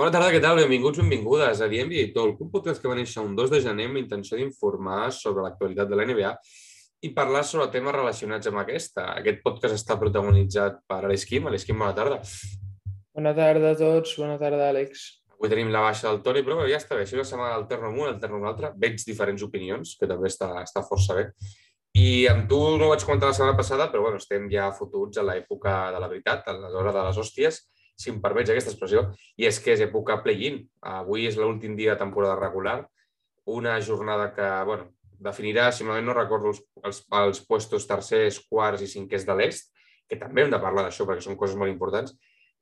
Bona tarda, què tal? Benvinguts, benvingudes a Diem Editor, un podcast que va néixer un 2 de gener amb intenció d'informar sobre l'actualitat de la NBA i parlar sobre temes relacionats amb aquesta. Aquest podcast està protagonitzat per Alex Kim. Alex Kim, bona tarda. Bona tarda a tots, bona tarda, Àlex. Avui tenim la baixa del Toni, però ja està bé. Així una setmana alterno amb un, alterno amb l'altre. Veig diferents opinions, que també està, està força bé. I amb tu no ho vaig comentar la setmana passada, però bueno, estem ja fotuts a l'època de la veritat, a l'hora de les hòsties, si em permets aquesta expressió, i és que és època play-in. Avui és l'últim dia de temporada regular, una jornada que, bueno, definirà, si no recordo, els, els, els puestos tercers, quarts i cinquers de l'est, que també hem de parlar d'això perquè són coses molt importants,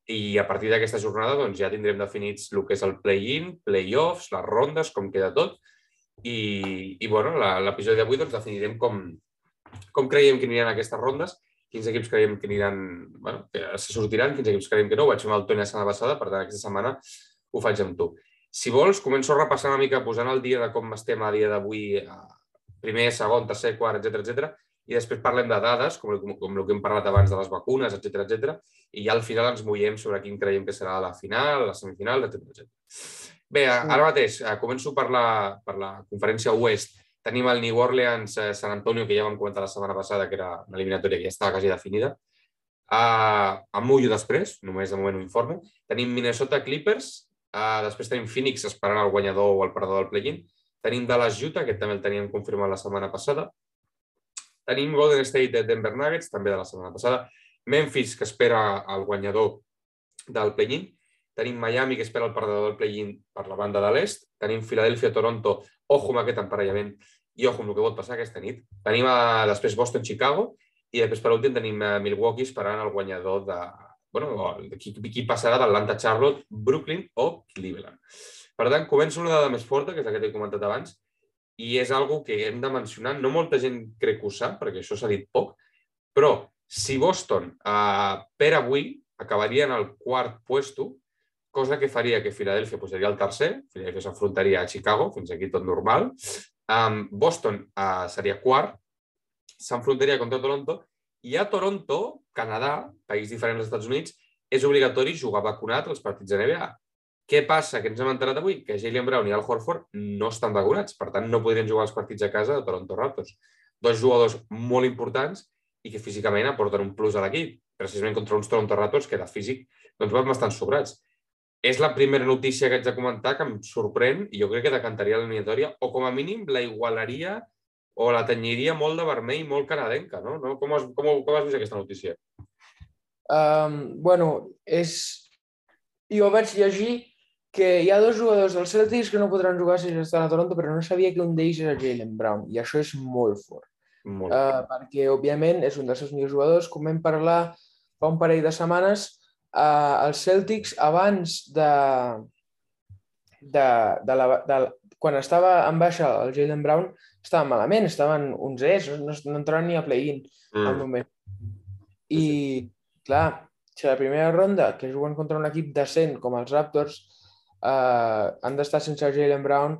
i a partir d'aquesta jornada doncs, ja tindrem definits el que és el play-in, play-offs, les rondes, com queda tot, i, i bueno, l'episodi d'avui doncs, definirem com, com creiem que aniran aquestes rondes quins equips creiem que aniran, bueno, que se sortiran, quins equips creiem que no. Ho vaig fer amb el Toni la setmana passada, per tant, aquesta setmana ho faig amb tu. Si vols, començo a repassar una mica, posant el dia de com estem a dia d'avui, primer, segon, tercer, quart, etc etc. i després parlem de dades, com, com, com el que hem parlat abans de les vacunes, etc etc. i ja al final ens mullem sobre quin creiem que serà la final, la semifinal, etc etc. Bé, ara mateix eh, començo per la, per la conferència Oest Tenim el New Orleans eh, San Antonio, que ja vam comentar la setmana passada, que era una eliminatòria que ja estava quasi definida. Uh, amb mullo després, només de moment un informe. Tenim Minnesota Clippers, uh, després tenim Phoenix esperant el guanyador o el perdedor del play-in. Tenim Dallas Utah, que també el teníem confirmat la setmana passada. Tenim Golden State de Denver Nuggets, també de la setmana passada. Memphis, que espera el guanyador del play-in. Tenim Miami, que espera el perdedor del play-in per la banda de l'est. Tenim Philadelphia, Toronto, ojo amb aquest emparellament, i ojo amb el que pot passar aquesta nit. Tenim a, després Boston-Chicago i després per últim tenim a Milwaukee esperant el guanyador de, bueno, qui, qui passarà d'Atlanta-Charlotte, Brooklyn o Cleveland. Per tant, començo una dada més forta, que és la que t'he comentat abans, i és algo que hem de mencionar. No molta gent crec que ho sap, perquè això s'ha dit poc, però si Boston eh, per avui acabaria en el quart puesto, cosa que faria que Filadèlfia posaria el tercer, Filadèlfia s'enfrontaria a Chicago, fins aquí tot normal, Um, Boston uh, seria quart, s'enfrontaria contra Toronto, i a Toronto, Canadà, país diferent dels Estats Units, és obligatori jugar vacunat als partits de NBA. Què passa? Que ens hem enterat avui? Que Jalen Brown i Al Horford no estan vacunats, per tant no podrien jugar els partits a casa de Toronto Raptors. Dos jugadors molt importants i que físicament aporten un plus a l'equip, precisament contra uns Toronto Raptors que de físic doncs, van bastant sobrats és la primera notícia que haig de comentar que em sorprèn i jo crec que decantaria l'eliminatòria o com a mínim la igualaria o la tenyiria molt de vermell, molt canadenca, no? no? Com, has, com, com has vist aquesta notícia? Um, bueno, és... Jo vaig llegir que hi ha dos jugadors dels Celtics que no podran jugar si estan a Toronto, però no sabia que un d'ells era Jalen Brown, i això és molt fort. Molt uh, perquè, òbviament, és un dels seus millors jugadors. Com vam parlar fa un parell de setmanes, eh, els Celtics abans de, de, de, la, de, quan estava en baixa el Jalen Brown estaven malament, estaven 11 no, no entraven ni a play-in mm. al moment. I, clar, si a la primera ronda, que juguen contra un equip decent com els Raptors, eh, han d'estar sense Jalen Brown,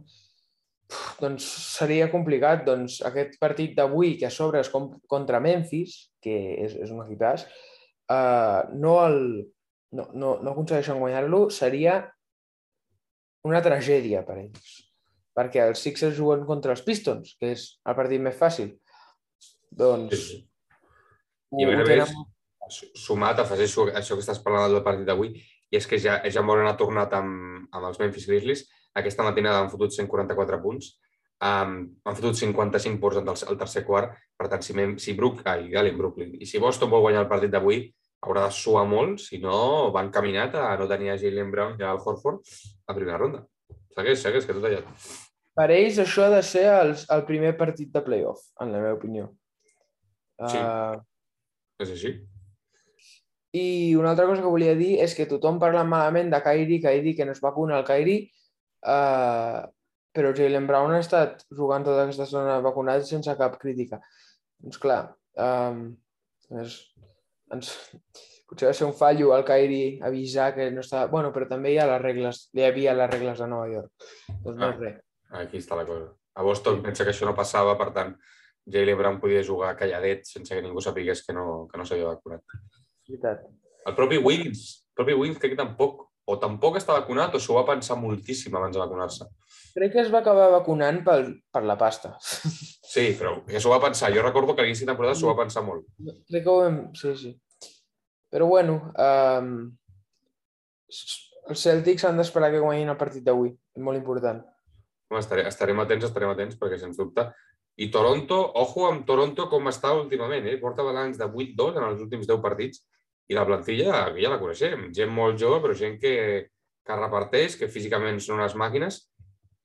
doncs seria complicat. Doncs aquest partit d'avui, que a sobre és contra Memphis, que és, és un equipàs, eh, no el, no, no, no aconsegueixen guanyar-lo, seria una tragèdia per ells. Perquè els Sixers juguen contra els Pistons, que és el partit més fàcil. Doncs... Sí. I a més a més, sumat, afegeixo això que estàs parlant del partit d'avui, i és que ja, ja Moran ha tornat amb, amb els Memphis Grizzlies. Aquesta matinada han fotut 144 punts, um, han fotut 55 punts al, tercer quart, per tant, si, si Brook, ai, Galen, Brooklyn, i si Boston vol guanyar el partit d'avui, haurà de suar molt, si no van caminat a no tenir a Jalen Brown i al Horford a primera ronda. Segueix, segueix, que tot allà. Per ells això ha de ser el, el primer partit de playoff, en la meva opinió. Sí, uh... és així. I una altra cosa que volia dir és que tothom parla malament de Kairi, Kairi, que no es vacuna el Kairi, uh, però Jalen Brown ha estat jugant tota aquesta zona vacunat sense cap crítica. Doncs clar, um, és, ens, potser va ser un fallo al Kairi avisar que no estava... Bueno, però també hi ha les regles, hi havia les regles de Nova York. Doncs no ah, res. Aquí està la cosa. A Boston sí. pensa que això no passava, per tant, Jalen Brown podia jugar calladet sense que ningú sapigués que no, que no s'havia vacunat. Veritat. El propi Wiggins, el propi Wiggins crec que tampoc o tampoc està vacunat o s'ho va pensar moltíssim abans de vacunar-se. Crec que es va acabar vacunant pel, per la pasta. Sí, però s'ho va pensar. Jo recordo que a l'inici de temporada s'ho va pensar molt. Crec que ho vam... Sí, sí. Però bueno, um, els Celtics han d'esperar que guanyin el partit d'avui. És molt important. Home, estaré, estarem atents, estarem atents, perquè sens dubte. I Toronto, ojo amb Toronto com està últimament, eh? porta balanç de 8-2 en els últims 10 partits i la plantilla ja la coneixem. Gent molt jove, però gent que, que reparteix, que físicament són unes màquines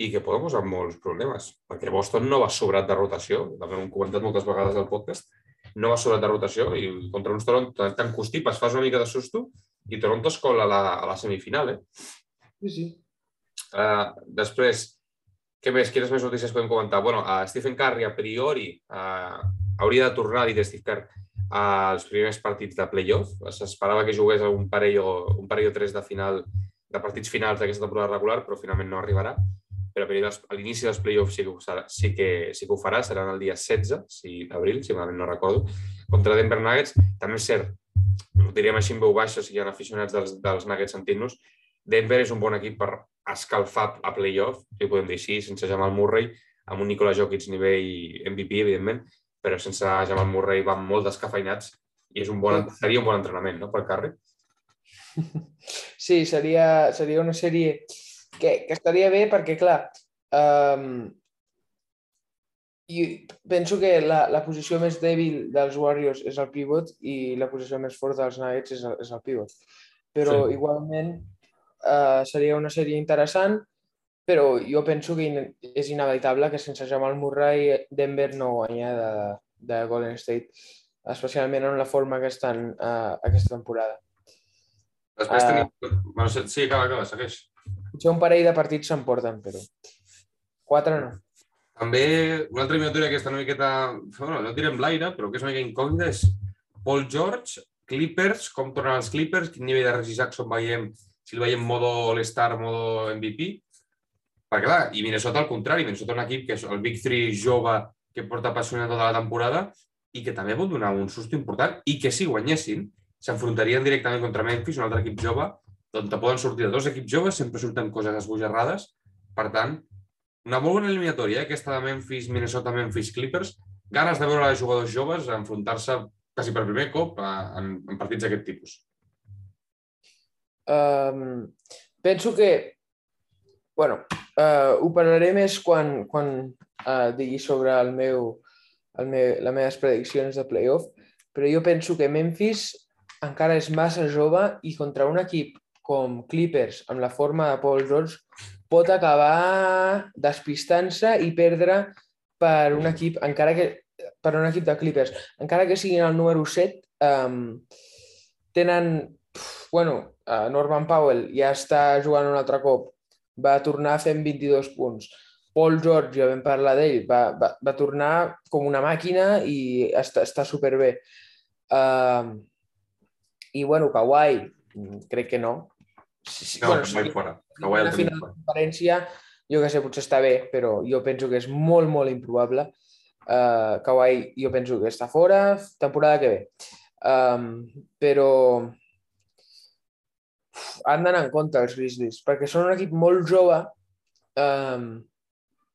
i que poden posar molts problemes, perquè Boston no va sobrat de rotació, també ho hem comentat moltes vegades al podcast, no va sobrat de rotació i contra uns Toronto tan constipes fas una mica de susto i Toronto es cola a la, a la semifinal. Eh? Sí, sí. Uh, després, què més? Quines més notícies podem comentar? bueno, uh, Stephen Curry, a priori, uh, hauria de tornar, dit Steve Kerr, als primers partits de playoff. S'esperava que jugués un parell o, un parell o tres de final de partits finals d'aquesta temporada regular, però finalment no arribarà però a l'inici dels playoffs sí que, serà, sí, que, sí que ho farà, serà el dia 16 si, d'abril, si malament no recordo, contra Denver Nuggets. També és cert, ho diríem així en veu baixa, si hi ha aficionats dels, dels Nuggets sentint-nos, Denver és un bon equip per escalfar a playoff, si podem dir així, sense Jamal Murray, amb un Nikola Jokic nivell MVP, evidentment, però sense Jamal Murray van molt descafeinats i és un bon, seria un bon entrenament no, pel carrer. Sí, seria, seria una sèrie que, que estaria bé perquè, clar, um, i penso que la, la posició més dèbil dels Warriors és el pivot i la posició més forta dels Nuggets és el, és el pivot. Però sí. igualment uh, seria una sèrie interessant, però jo penso que in és inevitable que sense Jamal Murray Denver no guanya de, de Golden State, especialment en la forma que estan uh, aquesta temporada. Després tenim... Uh, bueno, sí, acaba, acaba, segueix. Potser un parell de partits s'emporten, però quatre no. També una altra eliminatòria que està una miqueta, bueno, no direm l'aire, però que és una mica incògnita, és Paul George, Clippers, com tornen els Clippers, quin nivell de Reggie Jackson veiem, si el veiem modo All-Star, modo MVP, perquè clar, i Minnesota al contrari, Minnesota un equip que és el Big 3 jove que porta apassionat tota la temporada i que també pot donar un susto important i que si guanyessin s'enfrontarien directament contra Memphis, un altre equip jove, d'on poden sortir dos equips joves, sempre surten coses esbojarrades. Per tant, una molt bona eliminatòria, eh? aquesta de Memphis, Minnesota, Memphis Clippers. Ganes de veure els jugadors joves enfrontar-se quasi per primer cop en, en partits d'aquest tipus. Um, penso que bueno, uh, ho parlaré més quan, quan uh, digui sobre el meu, el meu, les meves prediccions de playoff, però jo penso que Memphis encara és massa jove i contra un equip com Clippers, amb la forma de Paul George, pot acabar despistant-se i perdre per un equip, encara que per un equip de Clippers, encara que siguin el número 7, um, tenen, bueno, uh, Norman Powell ja està jugant un altre cop, va tornar fent 22 punts. Paul George, ja vam parlar d'ell, va, va, va tornar com una màquina i està, està superbé. Uh, I, bueno, Kawhi, crec que no, Sí, no, bueno, sí, fora. Kawhi el final de conferència, jo que sé, potser està bé, però jo penso que és molt, molt improbable. Uh, Kawhi jo penso que està fora, temporada que ve. Um, però han d'anar en compte els Grizzlies, perquè són un equip molt jove um,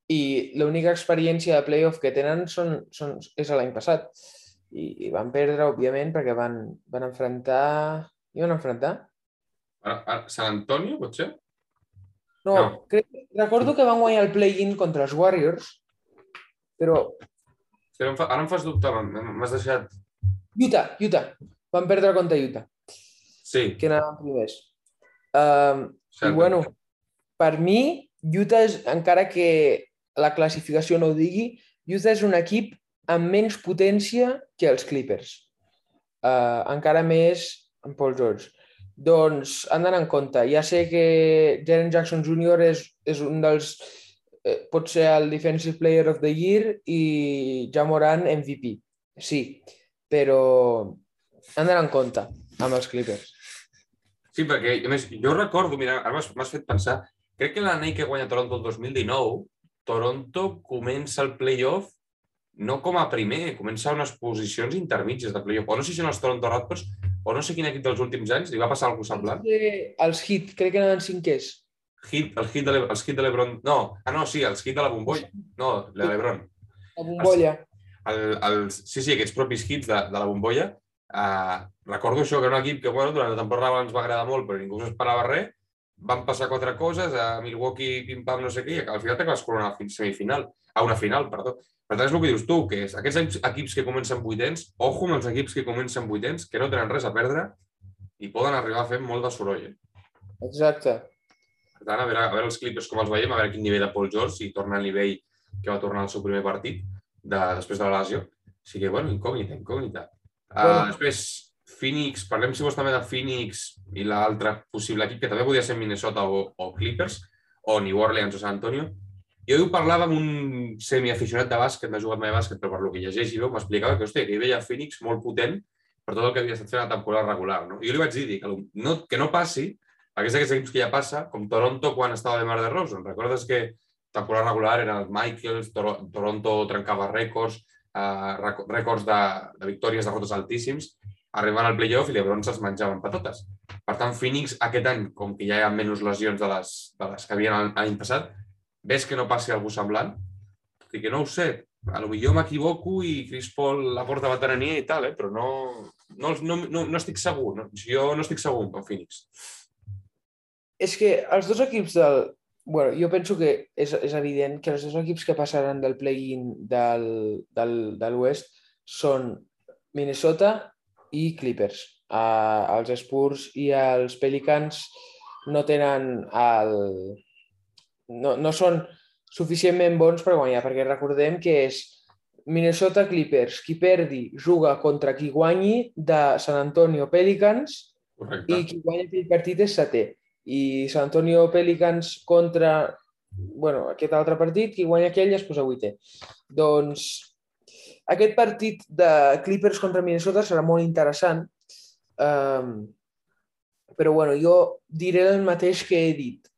i l'única experiència de playoff que tenen són, són, és l'any passat. I, I van perdre, òbviament, perquè van, van enfrontar... I van enfrontar? Sant Antonio, potser? No, no. Crec, recordo que van guanyar el play-in contra els Warriors, però... Sí, ara, em fa, ara em fas dubtar, m'has deixat... Utah, Utah. Van perdre contra Utah. Sí. Que anaven primers. Um, I bueno, per mi, Utah és, encara que la classificació no ho digui, Utah és un equip amb menys potència que els Clippers. Uh, encara més amb Paul George. Doncs han d'anar en compte. Ja sé que Jaren Jackson Jr. és, és un dels... Eh, pot ser el Defensive Player of the Year i ja Moran MVP. Sí, però han d'anar en compte amb els Clippers. Sí, perquè a més, jo recordo, mira, ara m'has fet pensar, crec que l'any que guanya Toronto el 2019, Toronto comença el playoff no com a primer, comença unes posicions intermitges de playoff. O no sé si són els Toronto Raptors, o no sé quin equip dels últims anys, li va passar alguna cosa semblant. Eh, Els Heat, crec que anaven cinquers. Hit, el hit de l'E- els hit de l'Ebron... No, ah, no, sí, els hit de la bombolla. No, de l'Ebron. La bombolla. El, els, sí, sí, aquests propis hits de, de la bombolla. Uh, recordo això, que era un equip que bueno, durant la temporada ens va agradar molt, però ningú s'esperava res. Van passar quatre coses, a Milwaukee, pim-pam, no sé què, i al final t'acabes coronant a la semifinal, a una final, perdó. Per tant, és el que dius tu, que és aquests equips- equips que comencen vuitens, ojo amb els equips que comencen vuitens, que no tenen res a perdre i poden arribar a fer molt de soroll. eh? Exacte. Per tant, a veure, a veure els Clippers com els veiem, a veure quin nivell de Paul George, si torna al nivell que va tornar al seu primer partit de, després de la lesió. O sigui que, bueno, incògnita, incògnita. Uh, Bueno. Després, Phoenix, parlem si vols també de Phoenix i l'altre possible equip, que també podria ser Minnesota o, o Clippers, o New Orleans o San Antonio. Jo ho parlava amb un semiaficionat de bàsquet, he jugat mai a bàsquet, però per lo que llegeix i veu, m'explicava que, hòstia, que hi veia Phoenix molt potent per tot el que havia estat fent la temporada regular. No? I jo li vaig dir que, no, que no passi, perquè és d'aquests equips que ja passa, com Toronto quan estava de Mar de Rosen. Recordes que temporada regular eren els Michaels, Toro Toronto trencava rècords, eh, rècords de, de victòries, derrotes altíssims, arribant al playoff i l'Ebron se'ls menjaven patates. Per tant, Phoenix aquest any, com que ja hi ha menys lesions de les, de les que havien l'any- passat, ves que no passi alguna semblant? I que no ho sé, a lo millor m'equivoco i Chris Paul la porta veterania i tal, eh? però no, no, no, no, no estic segur. No? Jo no estic segur amb Phoenix. És que els dos equips del... bueno, jo penso que és, és evident que els dos equips que passaran del play-in del, del, de l'Oest són Minnesota i Clippers. Uh, els Spurs i els Pelicans no tenen el... No, no són suficientment bons per guanyar, perquè recordem que és Minnesota Clippers, qui perdi juga contra qui guanyi de San Antonio Pelicans Correcte. i qui guanya aquell partit és setè. I San Antonio Pelicans contra bueno, aquest altre partit, qui guanya aquell es posa vuitè. Doncs aquest partit de Clippers contra Minnesota serà molt interessant, um, però bueno, jo diré el mateix que he dit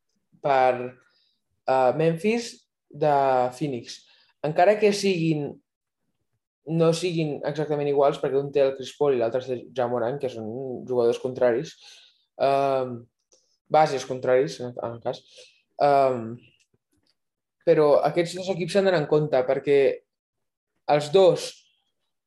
per uh, Memphis de Phoenix. Encara que siguin no siguin exactament iguals, perquè un té el Chris Paul i l'altre és Ja Morant, que són jugadors contraris, um, bases contraris, en, en el cas. Um, però aquests dos equips s'han d'anar en compte, perquè els dos,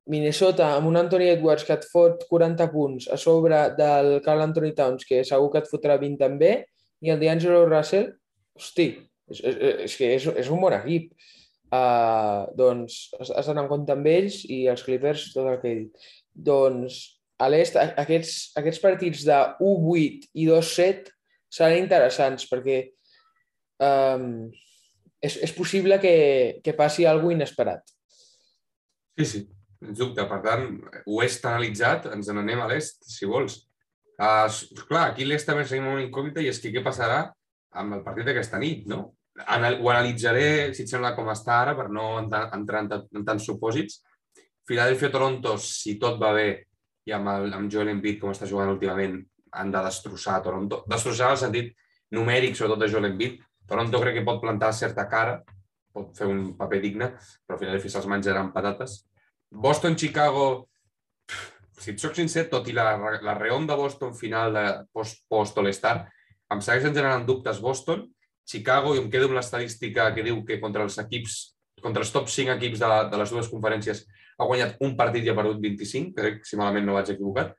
Minnesota, amb un Anthony Edwards que et fot 40 punts a sobre del Carl Anthony Towns, que segur que et fotrà 20 també, i el D'Angelo Russell, hosti, és, és, és que és, és un bon equip. Uh, doncs has, d'anar en compte amb ells i els Clippers, tot el que he dit. Doncs a l'est, aquests, aquests partits de 1-8 i 2-7 seran interessants perquè um, és, és possible que, que passi alguna inesperat. Sí, sí, sens dubte. Per tant, oest analitzat, ens n'anem a l'est, si vols. Uh, clar, aquí l'est també seguim una incògnita i és que què passarà amb el partit d'aquesta nit, no? Anal ho analitzaré, si et sembla, com està ara, per no entrar, en, en tants supòsits. Filadèlfia-Toronto, si tot va bé, i amb, el, amb Joel Embiid, com està jugant últimament, han de destrossar Toronto. Destrossar en el sentit numèric, sobretot de Joel Embiid. Toronto crec que pot plantar certa cara, pot fer un paper digne, però al final se'ls menjaran patates. Boston-Chicago, si et soc sincer, tot i la, la reon de Boston final de post, post em segueixen generant dubtes Boston, Chicago, i em quedo amb l'estadística que diu que contra els equips, contra els top 5 equips de, de les dues conferències ha guanyat un partit i ha perdut 25, crec, si malament no vaig equivocat.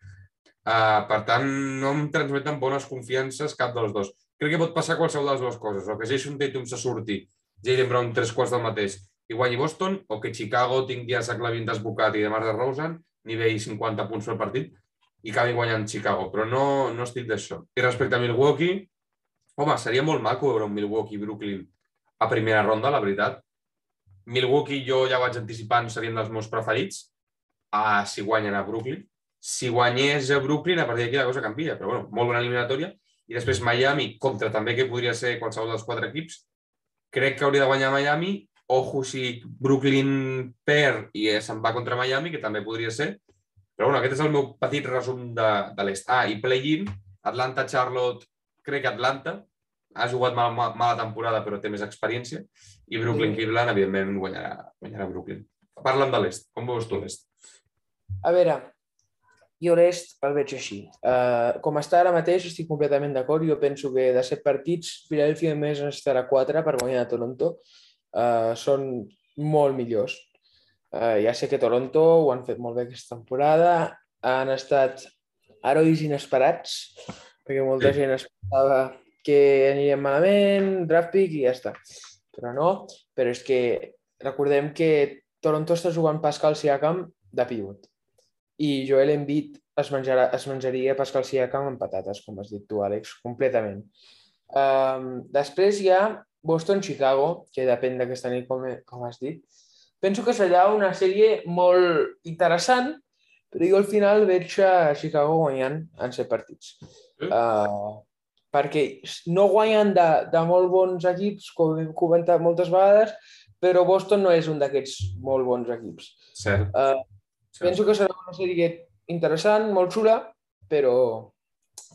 Uh, per tant, no em transmeten bones confiances cap dels dos. Crec que pot passar qualsevol de les dues coses, o que Jason Tatum se surti, Jalen Brown tres quarts del mateix i guanyi Boston, o que Chicago tingui a Zach Lavin desbocat i de Mar de Rosen, nivell 50 punts per partit, i acabi guanyant Chicago, però no, no estic d'això. I respecte a Milwaukee, home, seria molt maco veure un Milwaukee-Brooklyn a primera ronda, la veritat. Milwaukee jo ja vaig anticipant, serien dels meus preferits, a si guanyen a Brooklyn. Si guanyés a Brooklyn, a partir d'aquí la cosa canvia, però bueno, molt bona eliminatòria. I després Miami, contra també que podria ser qualsevol dels quatre equips, crec que hauria de guanyar Miami. Ojo si Brooklyn perd i se'n va contra Miami, que també podria ser. Però bueno, aquest és el meu petit resum de, de l'est. Ah, i play-in, Atlanta-Charlotte, crec que Atlanta, ha jugat mal, mal, mala temporada però té més experiència, i Brooklyn-Cleveland, evidentment, guanyarà, guanyarà Brooklyn. Parla'm de l'est. Com veus tu l'est? A veure, Jo l'est el veig així. Uh, com està ara mateix, estic completament d'acord. Jo penso que de set partits, Philadelphia només estarà quatre per guanyar a Toronto. Uh, són molt millors. Uh, ja sé que Toronto ho han fet molt bé aquesta temporada. Han estat herois inesperats, perquè molta gent esperava que anirien malament, draft pick i ja està. Però no, però és que recordem que Toronto està jugant Pascal Siakam de pivot i Joel Embiid es, menjarà, es menjaria Pascal Siakam amb patates, com has dit tu, Àlex, completament. Um, després hi ha Boston-Chicago, que depèn d'aquesta nit, com, com has dit. Penso que serà una sèrie molt interessant, però jo al final veig a Chicago guanyant en set partits. Uh, perquè no guanyen de, de molt bons equips, com hem comentat moltes vegades, però Boston no és un d'aquests molt bons equips. Cert. Uh, cert. penso que serà una sèrie interessant, molt xula, però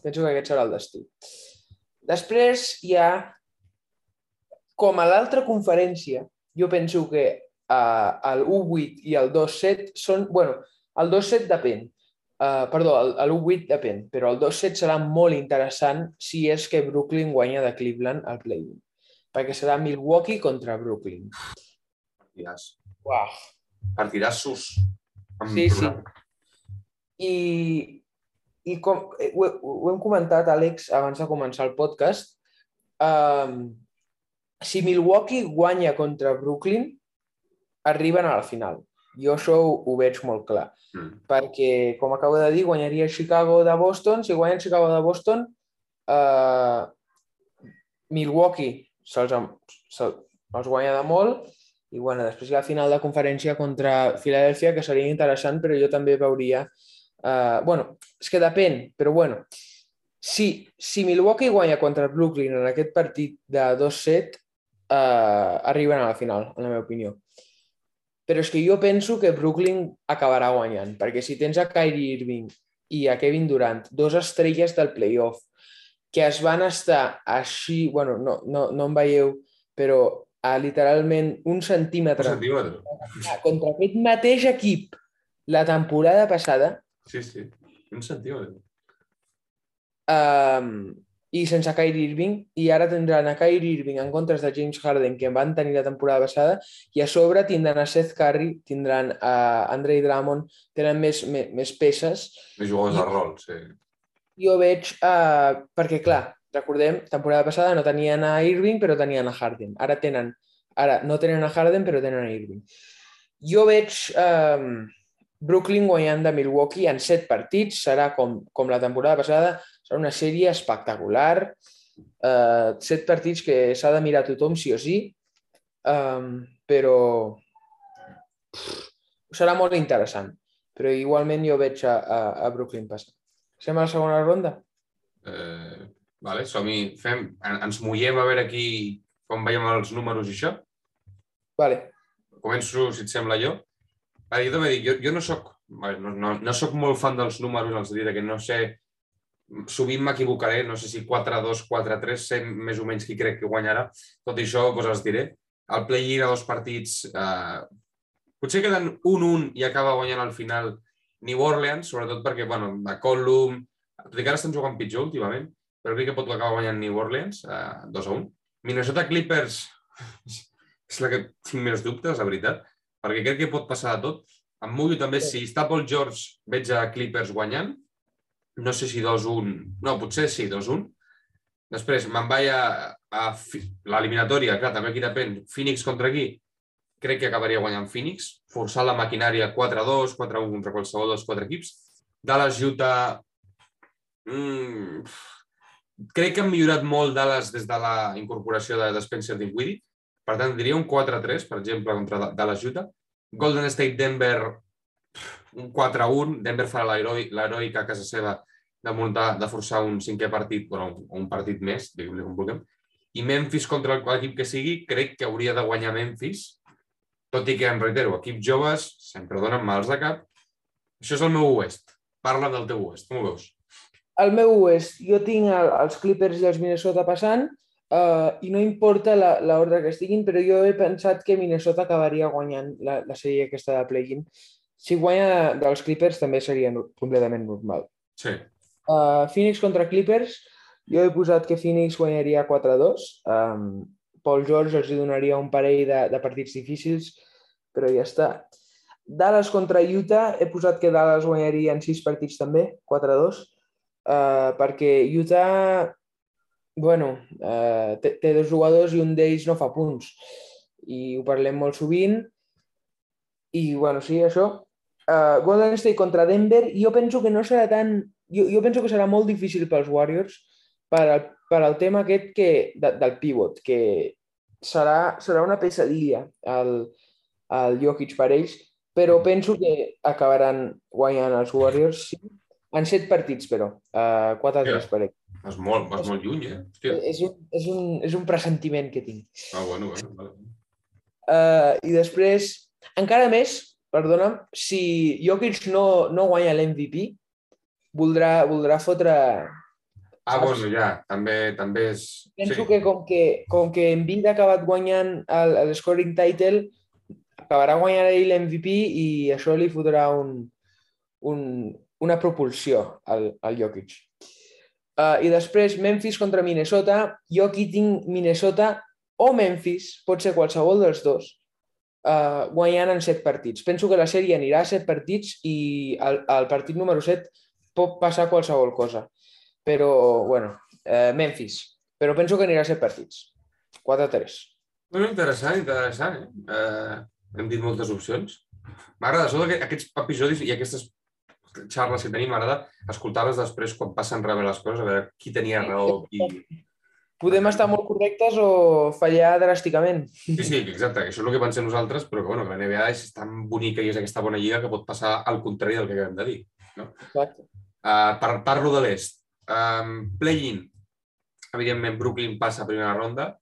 penso que aquest serà el destí. Després hi ha, com a l'altra conferència, jo penso que uh, el 1-8 i el 2-7 són... bueno, el 2-7 depèn. Uh, perdó, el, el 1-8 depèn, però el 2-7 serà molt interessant si és que Brooklyn guanya de Cleveland al play-in. Perquè serà Milwaukee contra Brooklyn. Partidàs. Uah, Partidassos. Amb Sí, sí. I, i com eh, ho, ho hem comentat, Àlex, abans de començar el podcast, um, si Milwaukee guanya contra Brooklyn, arriben a la final. Jo això ho, ho veig molt clar, Mm. perquè, com acabo de dir, guanyaria Chicago de Boston. Si guanyen Chicago de Boston, uh, Milwaukee se'ls se, els guanya de molt i bueno, després hi ha la final de conferència contra Filadèlfia, que seria interessant, però jo també veuria... Uh, bueno, és que depèn, però bueno, si, si Milwaukee guanya contra Brooklyn en aquest partit de 2-7, uh, arriben a la final, en la meva opinió. Però és que jo penso que Brooklyn acabarà guanyant, perquè si tens a Kyrie Irving i a Kevin Durant, dos estrelles del playoff, que es van estar així, bueno, no, no, no em veieu, però a literalment un Un centímetre centímetre. contra aquest mateix equip la temporada passada Sí, sí. Un centímetre. um, i sense Kyrie Irving, i ara tindran a Kyrie Irving en comptes de James Harden, que van tenir la temporada passada, i a sobre tindran a Seth Curry, tindran a Andre Drummond, tenen més, més, més peces. Més jugadors de rol, sí. Jo veig, uh, perquè clar, recordem, temporada passada no tenien a Irving, però tenien a Harden. Ara tenen, ara no tenen a Harden, però tenen a Irving. Jo veig um, Brooklyn guanyant de Milwaukee en set partits, serà com, com la temporada passada, serà una sèrie espectacular, uh, set partits que s'ha de mirar tothom sí o sí, um, però pff, serà molt interessant. Però igualment jo veig a, a, a Brooklyn passar. Estem a la segona ronda? Eh, vale, som-hi, fem, en- ens mullem a veure aquí com veiem els números i això. Vale. Començo, si et sembla, jo. Ah, jo també dic, jo, jo no soc, no, no, no soc molt fan dels números, els diré que no sé, sovint m'equivocaré, no sé si 4-2, 4-3, sé més o menys qui crec que guanyarà. Tot i això, doncs els diré. El play-in a dos partits, eh, potser queden 1-1 i acaba guanyant al final New Orleans, sobretot perquè, bueno, a Colum, tot i que ara estan jugant pitjor últimament, però crec que pot acabar guanyant New Orleans, eh, 2-1. Minnesota Clippers és la que tinc més dubtes, la veritat, perquè crec que pot passar de tot. Em mullo també, si està Paul George, veig a Clippers guanyant. No sé si 2-1... No, potser sí, 2-1. Després me'n vaig a, a l'eliminatòria, clar, també aquí depèn. Phoenix contra qui? Crec que acabaria guanyant Phoenix, forçant la maquinària 4-2, 4-1 contra qualsevol dels quatre equips. Dallas, Utah... Mm, crec que han millorat molt Dallas des de la incorporació de, de Spencer Dinwiddie. Per tant, diria un 4-3, per exemple, contra Dallas Utah. Golden State Denver, un 4-1. Denver farà l'heroi- l'heroica a casa seva de muntar, de forçar un cinquè partit, bueno, un, partit més, diguem-li com vulguem. I Memphis contra l'equip que sigui, crec que hauria de guanyar Memphis, tot i que, em reitero, equips joves sempre donen mals de cap. Això és el meu oest. Parla del teu oest, com ho veus? El meu oest, jo tinc el, els Clippers i els Minnesota passant uh, i no importa la- l'ordre que estiguin, però jo he pensat que Minnesota acabaria guanyant la, la sèrie aquesta de play-in. si guanya dels Clippers també seria no- completament normal. Sí. Uh, Phoenix contra Clippers, jo he posat que Phoenix guanyaria 4-2. Um, Paul George els donaria un parell de, de partits difícils, però ja està. Dallas contra Utah, he posat que Dallas guanyaria en 6 partits també, 4-2, uh, perquè Utah, bueno, uh, té, té dos jugadors i un d'ells no fa punts. I ho parlem molt sovint. I, bueno, sí, això. Uh, Golden State contra Denver, jo penso que no serà tan... Jo, jo penso que serà molt difícil pels Warriors per al, per al tema aquest que, de, del pivot, que serà, serà una pesadilla el, el Jokic per ells, però penso que acabaran guanyant els Warriors sí, en set partits, però. Uh, 4-3 Ja. per ells. Vas molt, vas molt lluny, eh? Hòstia. És un, és, un, és un pressentiment que tinc. Ah, bueno, bueno. Vale. Uh, I després, encara més, perdona'm, si Jokic no, no guanya l'MVP, voldrà, voldrà fotre... Ah, Saps? bueno, ja, també, també és... Penso que com que, com que Embiid ha acabat guanyant el, el scoring title, acabarà guanyant ell l'MVP i això li fotrà un, un, una propulsió al, al Jokic. Uh, I després Memphis contra Minnesota. Jo aquí tinc Minnesota o Memphis, pot ser qualsevol dels dos, uh, guanyant en set partits. Penso que la sèrie anirà a set partits i al, al partit número 7 pot passar qualsevol cosa. Però, bueno, uh, Memphis. Però penso que anirà a set partits. 4-3. Bueno, interessant, interessant. Eh? Uh, hem dit moltes opcions. M'agrada, sobretot que aquests episodis i aquestes xarles que tenim, m'agrada escoltar-les després quan passen rebé les coses, a veure qui tenia raó. Qui... Podem estar molt correctes o fallar dràsticament. Sí, sí, exacte, que això és el que pensem nosaltres, però que, bueno, que la NBA és tan bonica i és aquesta bona lliga que pot passar al contrari del que acabem de dir. Exacte. Uh, par parlo de l'est. Um, Play-in. Evidentment, Brooklyn passa a primera ronda.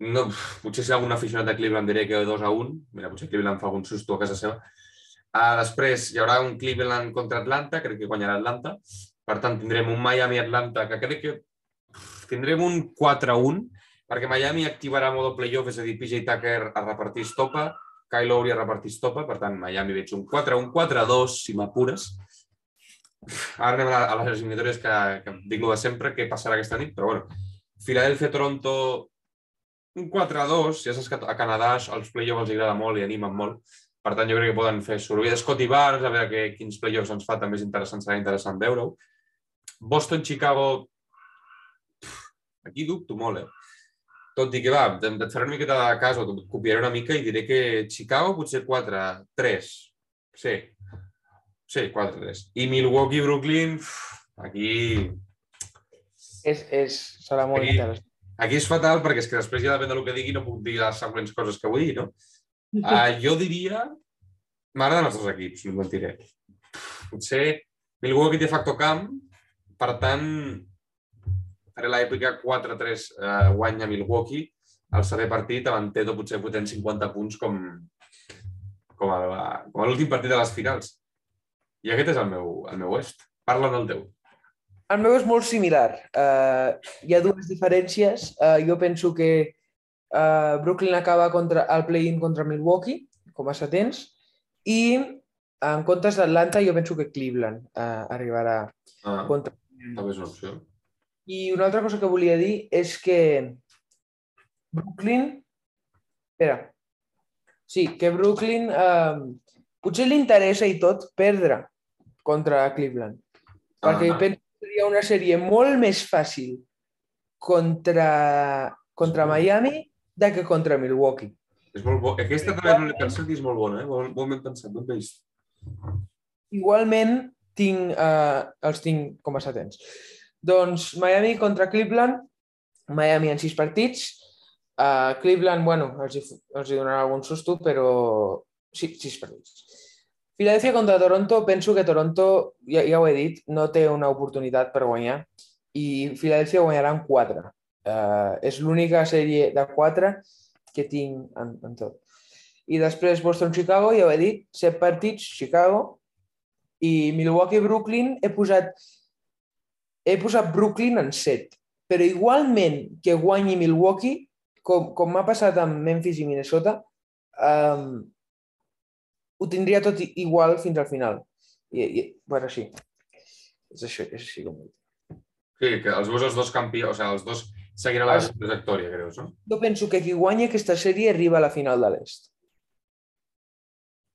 No, potser si algun aficionat de Cleveland diré que 2 a 1. Mira, potser Cleveland fa algun susto a casa seva. Uh, després hi haurà un Cleveland contra Atlanta, crec que guanyarà Atlanta. Per tant, tindrem un Miami-Atlanta que crec que tindrem un 4 a 1, perquè Miami activarà modo playoff, és a dir, PJ Tucker a repartir estopa, Kyle Lowry a repartir estopa, per tant, Miami veig un 4 a 1, 4 a 2, si m'apures. Ara anem a, les eliminatòries que, que dic de sempre, què passarà aquesta nit, però bueno, Filadèlfia-Toronto, un 4 a 2, ja saps que a Canadà els playoffs els agrada molt i animen molt, per tant jo crec que poden fer soroll de Scotty Barnes, a veure que, quins playoffs ens fa també és interessant, serà interessant veure-ho. Boston-Chicago, aquí dubto molt, eh? Tot i que va, et faré una miqueta de cas, o et copiaré una mica i diré que Chicago potser 4, 3, sí, sí, 4, 3. I Milwaukee-Brooklyn, aquí És, és, serà molt Aquí- interessant. Aquí és fatal perquè és que després ja depèn del que digui no puc dir les següents coses que vull dir, no? Uh, jo diria... M'agraden els dos equips, no mentiré. Potser Milwaukee té factor camp, per tant, faré l'èpica 4-3 uh, guanya Milwaukee, el saber partit, amb Tedo potser potent 50 punts com, com, a, l'últim partit de les finals. I aquest és el meu, el meu oest. Parla del teu. El meu és molt similar. Uh, hi ha dues diferències. Uh, jo penso que uh, Brooklyn acaba contra el play-in contra Milwaukee, com a setents, i en comptes d'Atlanta jo penso que Cleveland uh, arribarà Ah, contra... també és una opció. I una altra cosa que volia dir és que Brooklyn... Espera. Sí, que Brooklyn eh, potser li interessa i tot perdre contra Cleveland. Perquè Ah. penso que seria una sèrie molt més fàcil contra, contra Miami que contra Milwaukee. És molt bo. Aquesta també no l'he pensat i és molt bona, eh? Molt, molt ben pensat, ben vist. Igualment, tinc, eh, els tinc com a setents. Doncs Miami contra Cleveland, Miami en sis partits, uh, Cleveland, bueno, els hi, els hi donarà algun susto, però sí, sis partits. Filadèlfia contra Toronto, penso que Toronto, ja, ja ho he dit, no té una oportunitat per guanyar i Filadèlfia guanyarà en quatre. Uh, és l'única sèrie de quatre que tinc en, en tot. I després Boston-Chicago, ja ho he dit, set partits, Chicago, i Milwaukee-Brooklyn he posat he posat Brooklyn en 7, però igualment que guanyi Milwaukee, com, com m'ha passat amb Memphis i Minnesota, um, ho tindria tot igual fins al final. I, i bueno, sí. És això, és així com... ho dic. Sí, que els veus els dos campions, o sigui, els dos seguiran la trajectòria, creus, no? Jo penso que qui guanya aquesta sèrie arriba a la final de l'Est.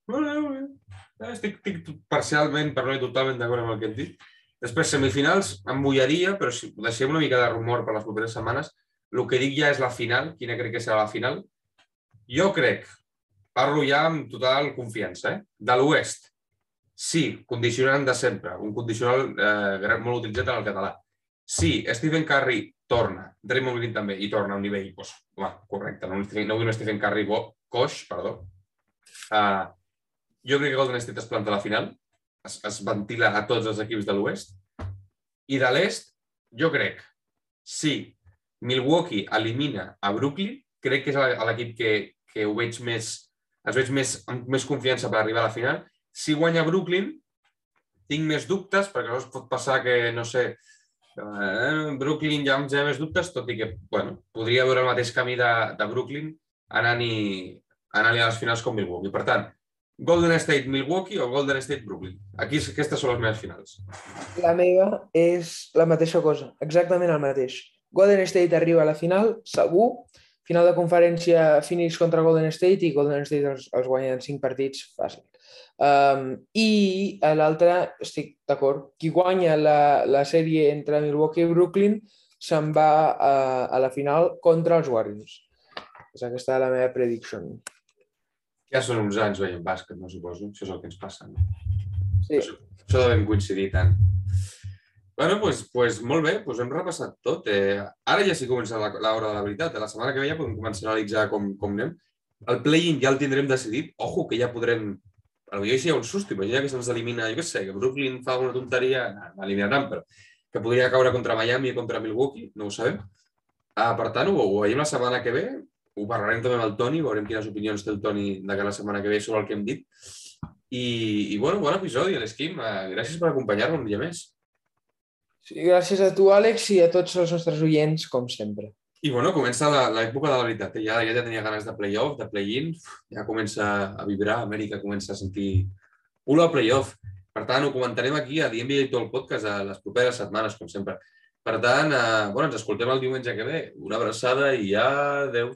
Molt bé, molt bé. Estic, estic parcialment, per no dir totalment d'acord amb el que hem dit. Després, semifinals, em bullaria, però si deixem una mica de rumor per les properes setmanes, el que dic ja és la final, quina crec que serà la final. Jo crec, parlo ja amb total confiança, eh? de l'Oest, sí, condicionant de sempre, un condicional eh, molt utilitzat en el català. Sí, Stephen Curry torna, Draymond Green també, i torna a un nivell, doncs, home, correcte, no, no vull un Stephen Curry bo, coix, perdó. Uh, jo crec que Golden State es planta a la final, es, es ventila a tots els equips de l'Oest. I de l'Est, jo crec, si Milwaukee elimina a Brooklyn, crec que és l'equip que, que ho veig més, els veig més, amb més confiança per arribar a la final. Si guanya Brooklyn, tinc més dubtes, perquè es pot passar que, no sé, eh, Brooklyn ja em més dubtes, tot i que, bueno, podria veure el mateix camí de, de Brooklyn anant-hi anant a les finals com Milwaukee. Per tant, Golden State Milwaukee o Golden State Brooklyn. Aquí aquestes són les meves finals. La meva és la mateixa cosa, exactament el mateix. Golden State arriba a la final, segur. Final de conferència Phoenix contra Golden State i Golden State els, els guanya en 5 partits, fàcil. Um, I a l'altre, estic d'acord, qui guanya la, la sèrie entre Milwaukee i Brooklyn se'n va a, a la final contra els Warriors. És aquesta la meva prediction. Ja són uns anys veient bàsquet, no suposo. Això és el que ens passa. No? Sí. Això, això devem coincidir tant. Bueno, pues, pues, molt bé, doncs hem repassat tot. Eh, ara ja sí que comença la- l'hora de la veritat. La setmana que ve ja podem començar a analitzar com, com anem. El play-in ja el tindrem decidit. Ojo, que ja podrem... Potser hi ha un susto, imagina que se'ns elimina, jo què sé, que Brooklyn fa una tonteria, no, l'eliminaran, però que podria caure contra Miami i contra Milwaukee, no ho sabem. Ah, per tant, ho, ho veiem la setmana que ve, ho parlarem també amb el Toni, veurem quines opinions té el Toni de cara la setmana que ve sobre el que hem dit. I, i bueno, bon episodi, l'Esquim. Uh, gràcies per acompanyar-me un dia més. Sí, gràcies a tu, Àlex, i a tots els nostres oients, com sempre. I bueno, comença l'època de la veritat. Ja, ja tenia ganes de play-off, de play-in. Ja comença a vibrar, Amèrica comença a sentir olor a play-off. Per tant, ho comentarem aquí a The NBA Talk Podcast a les properes setmanes, com sempre. Per tant, eh, bueno, ens escoltem el diumenge que ve. Una abraçada i adeu.